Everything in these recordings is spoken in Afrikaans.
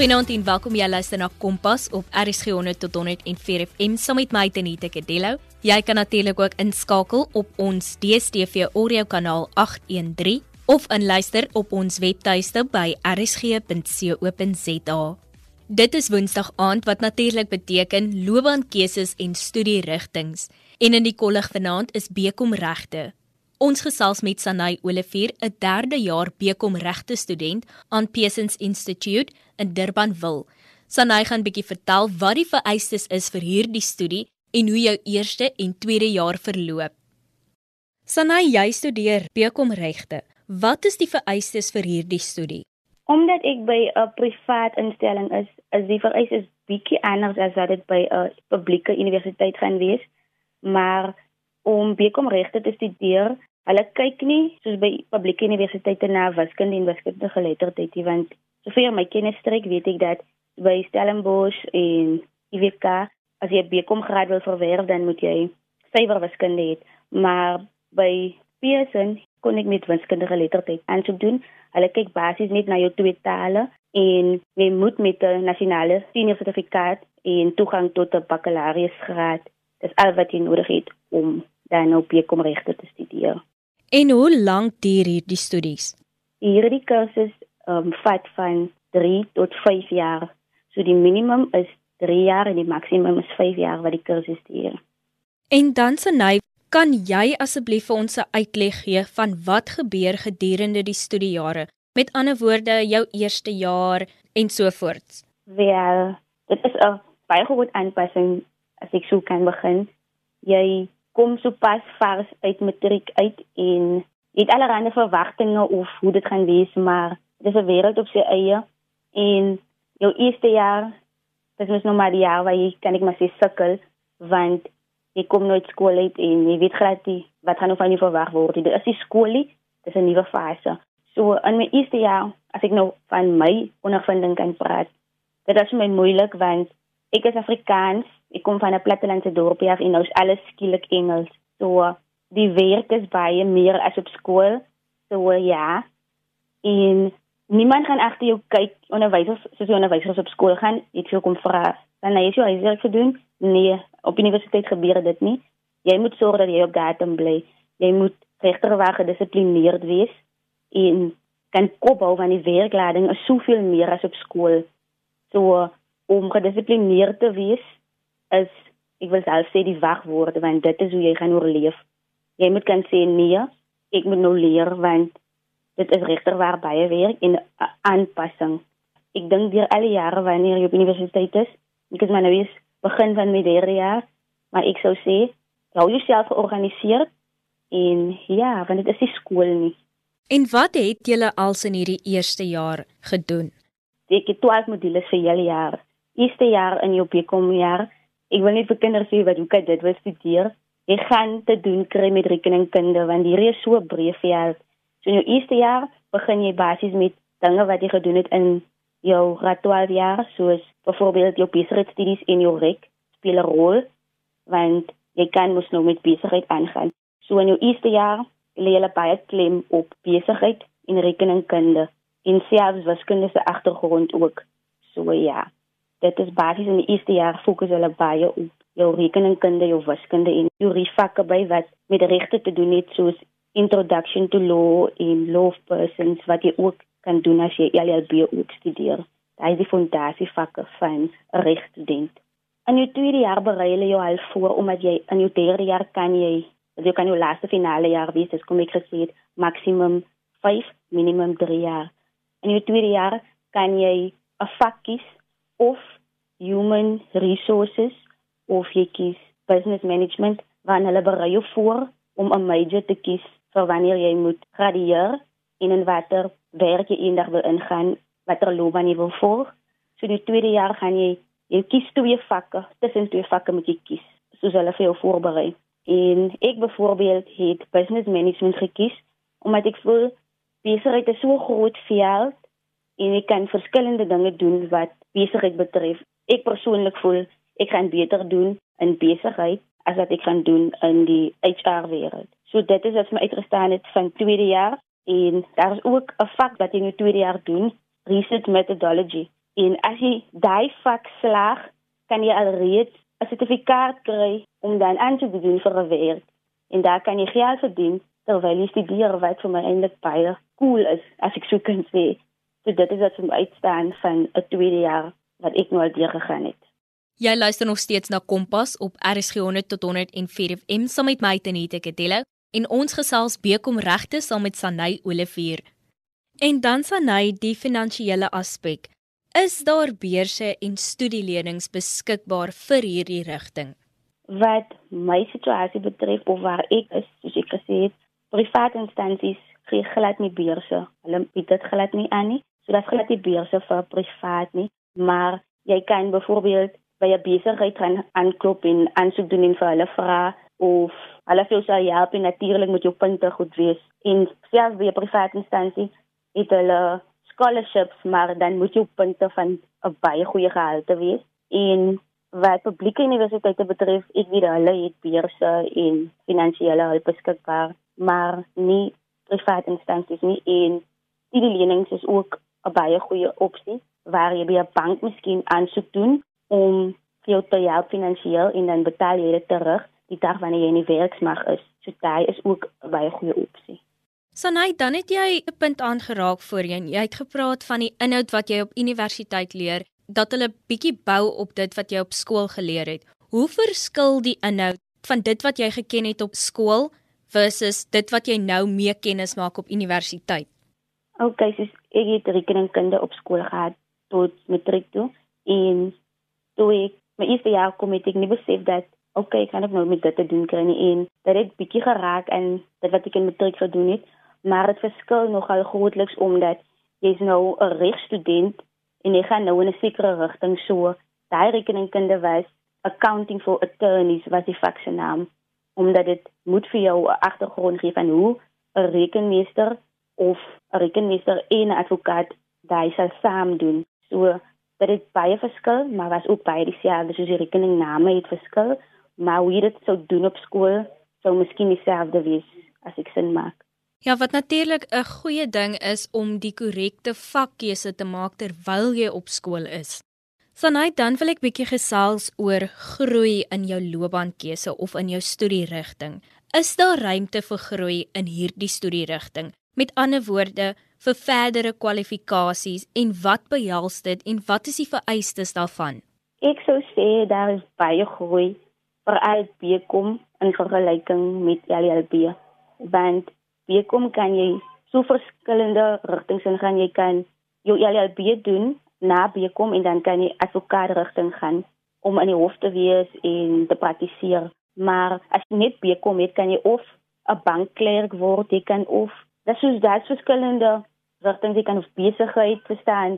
Goeienaand en welkom jy luister na Kompas op RSG 100 tot 104 FM saam met my Tenita Kadello. Jy kan natuurlik ook inskakel op ons DStv audio kanaal 813 of inluister op ons webtuiste by rsg.co.za. Dit is Woensdag aand wat natuurlik beteken loopbaankeuses en studierigtinge. En in die kollig vanaand is Bekom regte. Ons gesels met Sanay Olivier, 'n derde jaar Bekom regte student aan Peasants Institute in Durbanville. Sanay gaan bietjie vertel wat die vereistes is vir hierdie studie en hoe jou eerste en tweede jaar verloop. Sanay, jy studeer Bekom regte. Wat is die vereistes vir hierdie studie? Omdat ek by 'n privaat instelling is, is die vereistes bietjie anders as wat dit by 'n publieke universiteit gaan wees. Maar om Bekom regte te studeer, hulle kyk nie soos by publieke universiteite na wiskunde en wiskundige geletterdheid nie, want Sover my kennis strek, weet ek dat by Stellenbosch en IWK as jy BCom graad wil verwerf, dan moet jy syfer wiskunde hê. Maar by Pearson kon ek met wiskundige geletterdheid aansoek doen. Hulle kyk basies net na jou twee tale en jy moet met 'n nasionale senior sertifikaat en toegang tot 'n bakkalaureusgraad. Dis al wat jy nodig het om dan op BCom regte te studeer. En hoe lank duur hierdie studies? Hierdie kursus um, vat van 3 tot 5 jaar. So die minimum is 3 jaar en die maksimum is 5 jaar wat die kursus duur. En dan Sanay, kan jy asseblief vir ons 'n uitleg gee van wat gebeur gedurende die studiejare? Met ander woorde, jou eerste jaar en so voort. Wel, dit is 'n baie groot aanpassing as ek sou kan begin. Jy kom so pas vars uit matriek uit en het allerlei verwagtinge of hoe dit gaan wees, maar dis 'n wêreld op sy eie. En jou eerste jaar dis mos nog maar die jaar waar jy kan ek maar sê sukkel want jy kom nooit skool uit en jy weet glad nie wat gaan van jou verwag word dit is die skoolie dis 'n nuwe fase. So in my eerste jaar as ek nou van my ondervinding kan praat dit is my moeilik want ek is Afrikaans ek kom van 'n plattelandse dorpie af en nou is alles skielik Engels. So die werk is baie meer as op skool. So ja. En niemand gaan agter jou kyk onderwysers soos die onderwysers op skool gaan het veel kom vra dan jy jou huiswerk gedoen? Nee op universiteit gebeur dit nie. Jy moet sorg dat jy op datum bly. Jy moet regterweg gedissiplineerd wees en kan kop hou van die werklading is soveel meer as op skool. So om gedissiplineerd te wees is ek wil self sê die wagwoorde want dit is hoe jy gaan oorleef jy moet kan sê nee ek moet nou leer want dit is regter waar baie werk en aanpassing. Ek dink deur al die jare wanneer jy op universiteit is, ek is maar nou eens begin van my derde jaar, maar ek sou sê, hou jouself georganiseer en ja, want dit is nie skool nie. En wat het julle als in hierdie eerste jaar gedoen? Ek het 12 modules vir julle jaar. Eerste jaar in jou BCom jaar, ek wil net vir kinders sê wat hoe kan dit wil studeer? Ek gaan te doen kry met rekeningkunde want hierdie is so breed veld. So in jou eerste jaar begin jy basies met dinge wat jy gedoen het in jou graad 12 jaar, soos byvoorbeeld jou besigheidsstudies en jou rek speel 'n rol want jy kan mos nou met besigheid aangaan. So in jou eerste jaar lê jy baie klem op besigheid en rekeningkunde en selfs wiskunde se agtergrond ook. So ja. Dit is basies in die eerste jaar fokus hulle baie op jou rekeningkunde, jou wiskunde en jou vakke by wat met regte te doen het soos introduction to law en law of persons wat jy ook kan doen as jy LLB ook studeer. Daai is die fondasie vakke van 'n regstudent. In jou tweede jaar berei jy jou al voor omdat jy in jou derde jaar kan jy, jy kan jou laaste finale jaar wees, dis kom ek gesê het, maksimum 5, minimum 3 jaar. In jou tweede jaar kan jy 'n vak kies of human resources of jy kies business management, want hulle berei jou voor om 'n major te kies vir wanneer jy moet gradueer en in watter werk jy eendag wil ingaan, watter loopbaan jy wil volg. So in die tweede jaar gaan jy jy kies twee vakke, tussen twee vakke moet jy kies, soos hulle vir jou voorberei. En ek byvoorbeeld het business management gekies omdat ek voel besigheid is so groot veld en ek kan verskillende dinge doen wat besigheid betref. Ek persoonlik voel ek gaan beter doen in besigheid as wat ek gaan doen in die HR wêreld. So dit is wat my uitgestaan het van tweede jaar en daar is ook 'n vak wat jy in die tweede jaar doen, research methodology. En as jy daai vak slaag, kan jy alreeds 'n sertifikaat kry om dan aan te doen vir 'n werk. En daar kan jy geld verdien terwyl jy studeer wat vir my eintlik baie cool is as ek so kan sê. So dit is wat vir my uitstaan van 'n tweede jaar wat ek nou al deur gegaan het. Jy luister nog steeds na Kompas op RSG 100 tot 104 FM saam met my Tenita Kadello en ons gesels bekom regte saam met Sanay Olivier. En dan Sanay die finansiële aspek. Is daar beurse en studielenings beskikbaar vir hierdie rigting? Wat my situasie betref of waar ek is, soos ek gesê het, private instansies gee glad nie beurse. Hulle bied dit glad nie aan nie. Dit is glad nie beurse vir privaat nie, maar jy kan byvoorbeeld by 'n besigheid gaan aanklop en aansoek doen en vir hulle vra of hulle vir jou sal help en natuurlik moet jou punte goed wees. En selfs by 'n private instansie het hulle scholarships, maar dan moet jou punte van 'n baie goeie gehalte wees. En wat publieke universiteite betref, ek weet hulle het beurse en finansiële hulp beskikbaar, maar nie private instansies nie. En die lenings is ook 'n baie goeie opsie waar jy by 'n bank miskien aansoek doen om jou te help finansiëel en dan betaal jy dit terug die dag wanneer jy in die werksmag is. So daai is ook 'n baie goeie opsie. Sanay, dan het jy 'n punt aangeraak voorheen. Jy het gepraat van die inhoud wat jy op universiteit leer, dat hulle bietjie bou op dit wat jy op skool geleer het. Hoe verskil die inhoud van dit wat jy geken het op skool versus dit wat jy nou mee kennis maak op universiteit? OK, so ek het rekeningkunde op skool gehad tot matriek toe en toe ek my eerste jaar kom het ek nie besef dat okay, ek kan ook nou met dit te doen kry en dit het bietjie geraak en dit wat ek in matriek gedoen het, maar dit verskil nogal grootliks omdat jy's nou 'n regstudent en jy gaan nou in 'n sekere rigting so. Daai rekeningkunde was accounting for attorneys was die vak se naam omdat dit moet vir jou 'n agtergrond gee van hoe 'n rekenmeester of 'n rekenmeester en 'n advokaat daai sal saam doen. So dit het baie verskil, maar was ook baie dieselfde soos die rekeningname het verskil, maar hoe jy dit sou doen op skool sou miskien dieselfde wees as ek sin maak. Ja, wat natuurlik 'n goeie ding is om die korrekte vakkeuse te maak terwyl jy op skool is. Sanay, dan wil ek bietjie gesels oor groei in jou loopbaankeuse of in jou studierigting. Is daar ruimte vir groei in hierdie studierigting? Met ander woorde, vir verdere kwalifikasies en wat behels dit en wat is die vereistes daarvan? Ek sou sê daar is baie groei vir al Bkom in vergelyking met LLB. Want Bkom kan jy so verskillende rigtings ingaan. Jy kan jou LLB doen na Bkom en dan kan jy advokaat rigting gaan om in die hof te wees en te praktiseer. Maar as jy net Bkom het, kan jy of 'n bankklerk word, jy kan of Dit is daai verskillende rigting jy kan of besigheid verstaan.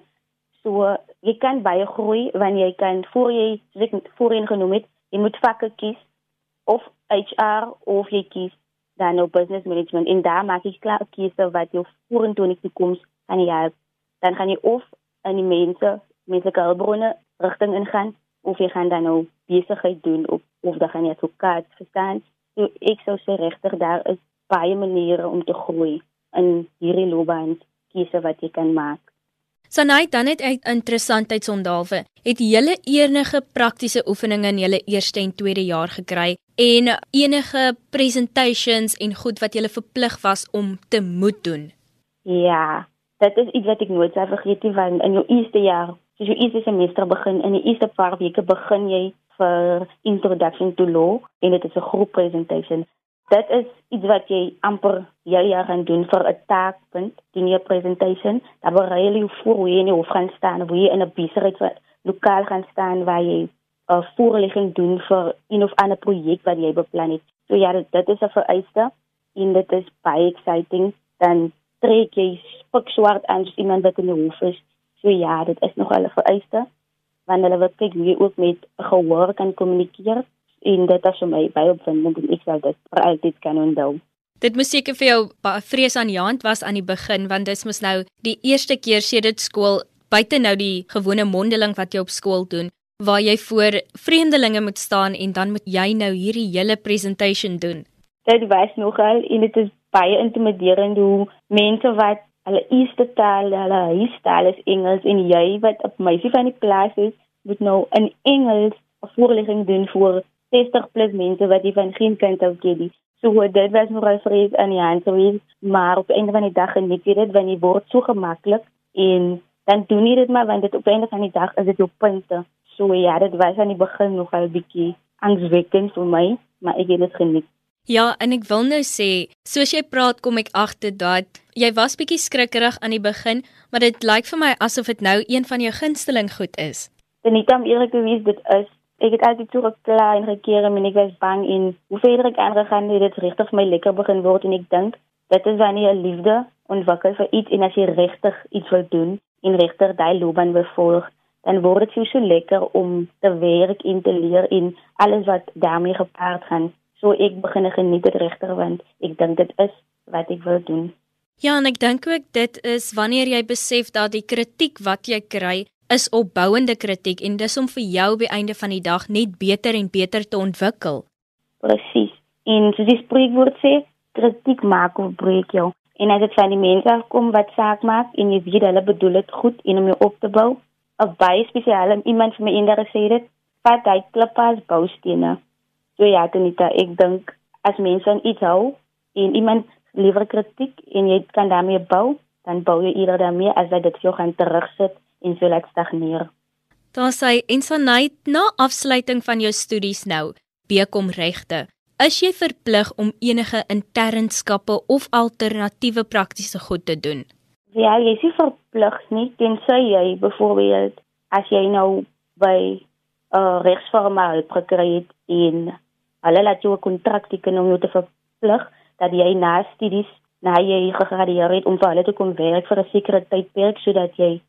So jy kan baie groei wanneer jy kan voor jy soos ek voorheen genoem het, jy moet vakke kies of HR of jy kies dan nou business management en daar maak jy klaar 'n keuse wat jou vorentoe in die toekoms kan help. Dan gaan jy of in die mense menslike hulpbronne rigting ingaan of jy gaan dan nou besigheid doen of of dan gaan jy advokaat verstaan. So sou sê regtig daar is baie maniere om te groei in hierdie loopbaan keuse wat jy kan maak. Sanay, dan het uit interessantheidsondalwe, het julle enige praktiese oefeninge in julle eerste en tweede jaar gekry en enige presentations en goed wat julle verplig was om te moet doen? Ja, dit is iets wat ek nooit sal vergeet nie want in jou eerste jaar, soos jou eerste semester begin, in die eerste paar weke begin jy vir introduction to law en dit is 'n groep presentation dit is iets wat jy amper heel jaar gaan doen vir 'n taakpunt, doen jy 'n presentation, dan berei jy voor hoe jy in die hof gaan staan, hoe jy in 'n besigheid wat lokaal gaan staan waar jy 'n voorlegging doen vir een of ander projek wat jy beplan het. So ja, dit, dit is 'n vereiste en dit is baie exciting dan trek jy spik swart aan as iemand wat in die hof is. So ja, dit is nog 'n vereiste wanneer hulle wil kyk hoe jy ook met gehoor kan kommunikeer en dit is vir my baie opwindend en ek sal dit vir altyd kan onthou. Dit moes seker vir jou vrees aan die hand was aan die begin want dis mos nou die eerste keer sedert skool buite nou die gewone mondeling wat jy op skool doen waar jy voor vreemdelinge moet staan en dan moet jy nou hierdie hele presentation doen. Dit was nogal en dit is baie intimiderend hoe mense wat Hulle eerste taal, hulle huistaal is Engels en jy wat op meisie van die plaas is, moet nou in Engels 'n voorlegging doen vir 60 plus mense wat jy van geen af ken nie. So dit was nogal vrees aan die hand gewees, maar op einde van die dag geniet jy dit want jy word so gemaklik en dan doen jy dit maar want dit op einde van die dag is dit jou punte. So ja, dit was aan die begin nogal bietjie angswekkend vir my, maar ek het dit geniet. Ja, en ek wil nou sê, soos jy praat kom ek agter dat jy was bietjie skrikkerig aan die begin, maar dit lyk vir my asof dit nou een van jou gunsteling goed is. Dit nie om eerlik te wees dit is ek het altyd so gekla en gekeer en ek was bang en hoe verder ek aangegaan het dit regtig vir my lekker begin word en ek dink dit is wanneer jy liefde ontwikkel vir iets en as jy regtig iets wil doen en regtig daai loopbaan wil volg dan word dit so lekker om te werk en te leer en alles wat daarmee gepaard gaan. So ek begin geniet dit regtig want ek dink dit is wat ek wil doen. Ja, en ek dink ook dit is wanneer jy besef dat die kritiek wat jy kry is opbouende kritiek en dis om vir jou by einde van die dag net beter en beter te ontwikkel. Presies. En soos die spreekwoord sê, kritiek maak of breek jou. En as dit van die mense kom wat saak maak en jy weet hulle bedoel dit goed en om jou op te bou, of baie spesiaal iemand vir my eendag gesê dit, vat hy klippe as boustene. So ja, Tanita, ek dink as mense aan iets hou en iemand lewer kritiek en jy kan daarmee bou, dan bou jy eerder daarmee as dat dit jou gaan terugsit en so laat stagneer. Daar sê Insanait na afsluiting van jou studies nou, bekom regte. Is jy verplig om enige internskappe of alternatiewe praktiese goed te doen? Ja, jy is verplig nie tensy jy byvoorbeeld as jy nou by 'n uh, regsformaal gekry het en hulle laat jou 'n kontrak teken om jou te verplig dat jy na studies na jy gegradueer het om vir hulle te kom werk vir 'n sekere tydperk sodat jy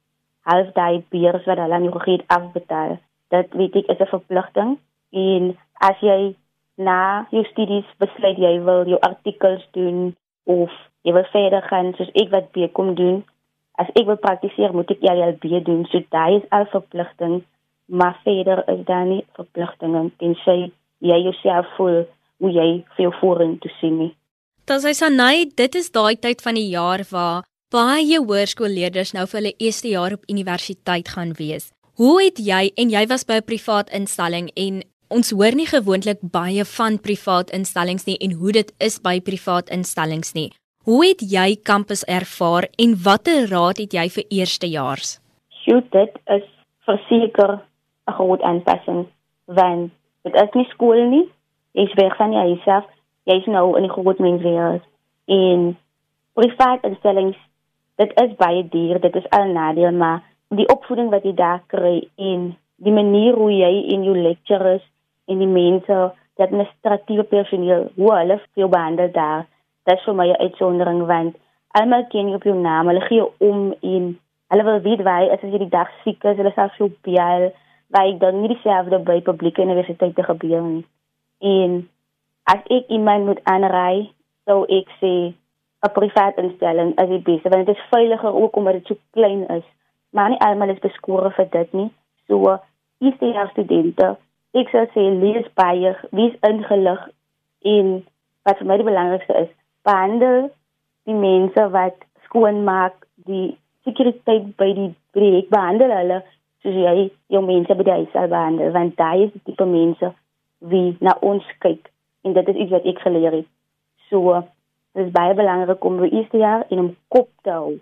half daai beurs wat hulle aan jou gegee het afbetaal. Dit weet ek is 'n verpligting en as jy na jou studies besluit jy wil jou artikels doen of jy wil verder gaan soos ek wat bekom doen, as ek wil praktiseer moet ek LLB doen. So daai is al verpligting, maar verder is daar nie verpligtinge tensy jy jouself voel hoe jy jou vorentoe sien nie. Dit is Sanay, dit is daai tyd van die jaar waar baie hoërskoolleerders nou vir hulle eerste jaar op universiteit gaan wees. Hoe het jy en jy was by 'n privaat instelling en ons hoor nie gewoonlik baie van privaat instellings nie en hoe dit is by privaat instellings nie. Hoe het jy kampus ervaar en watter raad het jy vir eerstejaars? Sjoe, dit is verseker 'n groot aanpassing want dit is nie skool nie. Jy's weg van jou huis af. Jy's nou in die groot menswêreld en privaat instellings dit is baie duur, dit is al nadeel, maar die opvoeding wat jy daar kry en die manier hoe jy in jou lecturers en die mense, die administratiewe personeel, hoe hulle jou behandel daar, dit is vir my 'n uitsondering want almal ken jou op jou naam, hulle gee om en hulle wil weet waar jy is as jy die dag siek is, hulle sal jou bel, waar ek dan nie dieselfde by publieke universiteite gebeur nie. En as ek iemand moet aanraai, sou ek sê 'n privaat instelling is die beste want dit is veiliger ook omdat dit so klein is. Maar nie almal is beskore vir dit nie. So is die studente, ek sou sê lees baie, wees ingelig en wat vir my die belangrikste is, behandel die mense wat skoon maak, die sekuriteit by die projek behandel hulle soos jy jou mense by die huis sal behandel want daai is die tipe mense wie na ons kyk en dit is iets wat ek geleer het. So Dit is baie belangrik om vir eerste jaar in 'n kop te hou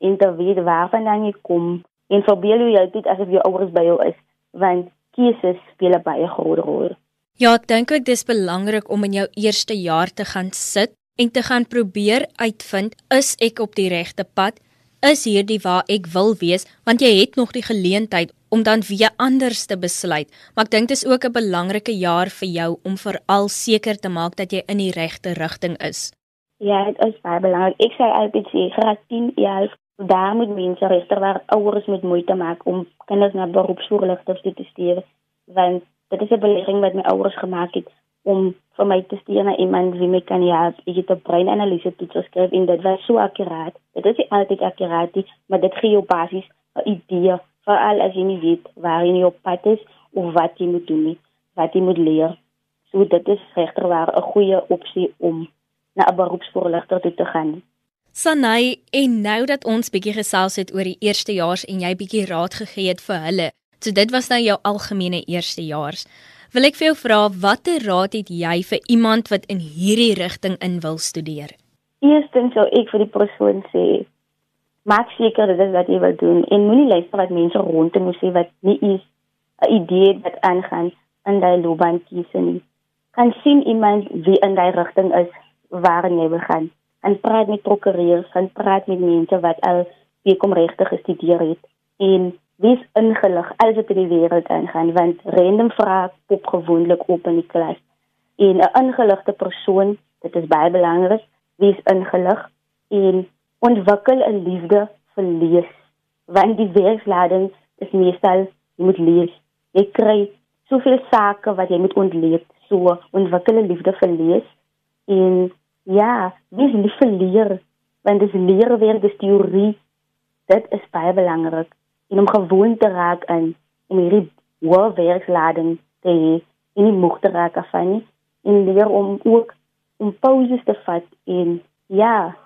en te weet waarvan jy kom en verbeel jou dit asof jou ouers by jou is want keuses speel baie groot rol. Ja, ek dink ook dis belangrik om in jou eerste jaar te gaan sit en te gaan probeer uitvind is ek op die regte pad? Is hierdie waar ek wil wees? Want jy het nog die geleentheid om dan weer anders te besluit. Maar ek dink dit is ook 'n belangrike jaar vir jou om veral seker te maak dat jy in die regte rigting is. Ja, dit is baie belangrik. Ek sê altyd sê graad 10, 11, daar moet mense regter waar ouers met moeite maak om kinders na beroepsvoorligters te stuur, want dit is 'n belegging wat my ouers gemaak het om vir my te stuur na iemand wie my kan help. Ek het 'n breinanalise toets geskryf en dit was so akkuraat. Dit is nie altyd akkuraat nie, maar dit gee jou basies 'n idee veral as jy nie weet waar jy op pad is of wat jy moet doen nie, wat jy moet leer. So dit is regter waar 'n goeie opsie om na 'n beroepsvoorligter toe te gaan. Sanay, en nou dat ons bietjie gesels het oor die eerstejaars en jy bietjie raad gegee het vir hulle. So dit was nou jou algemene eerstejaars. Wil ek vir jou vra watter raad het jy vir iemand wat in hierdie rigting in wil studeer? Eerstens sou ek vir die persoon sê maak seker dit is wat jy wil doen en moenie luister wat mense rondom jou sê wat nie is 'n idee wat aangaan in daai loopbaan kies nie. Kan sien iemand wie in daai rigting is waarin jy wil gaan. En praat met prokureurs, en praat met mense wat al bekom regte gestudeer het en wees ingelig alles wat in die wêreld aangaan want random vrae pop gewoonlik op in die klas. En 'n ingeligte persoon, dit is baie belangrik, wees ingelig en ontwikkel 'n liefde vir lees want die werkslading is meestal jy moet lees jy kry soveel sake wat jy moet ontleed so ontwikkel 'n liefde vir lees en ja wees lief vir leer want dis leer weer die teorie dit is baie belangrik. En om gewoon te raak aan om hierdie hoë werkslading te hê en nie moeg te raak af nie. En leer om ook om pauses te vat en ja.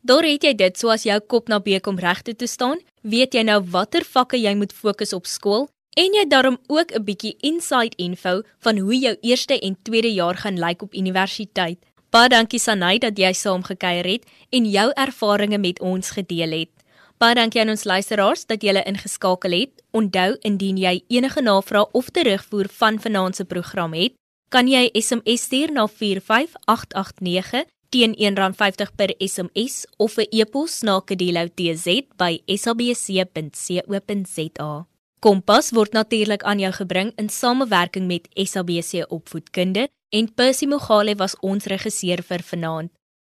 Daar het jy dit soos jou kop na beek om regte te staan, weet jy nou watter vakke jy moet fokus op skool en jy daarom ook 'n bietjie inside info van hoe jou eerste en tweede jaar gaan lyk op universiteit. Baie dankie Sanay dat jy saam gekuier het en jou ervarings met ons gedeel het. Baie dankie aan ons luisteraars dat julle ingeskakel het. Onthou indien jy enige navrae of terugvoer van vanaand se program het, kan jy SMS stuur na 45889 teen R1.50 per SMS of 'n e-pos na kedeloutz@sabc.co.za. Kompas word natuurlik aan jou gebring in samewerking met SABC Opvoedkunde en Percy Mogale was ons regisseur vir vanaand.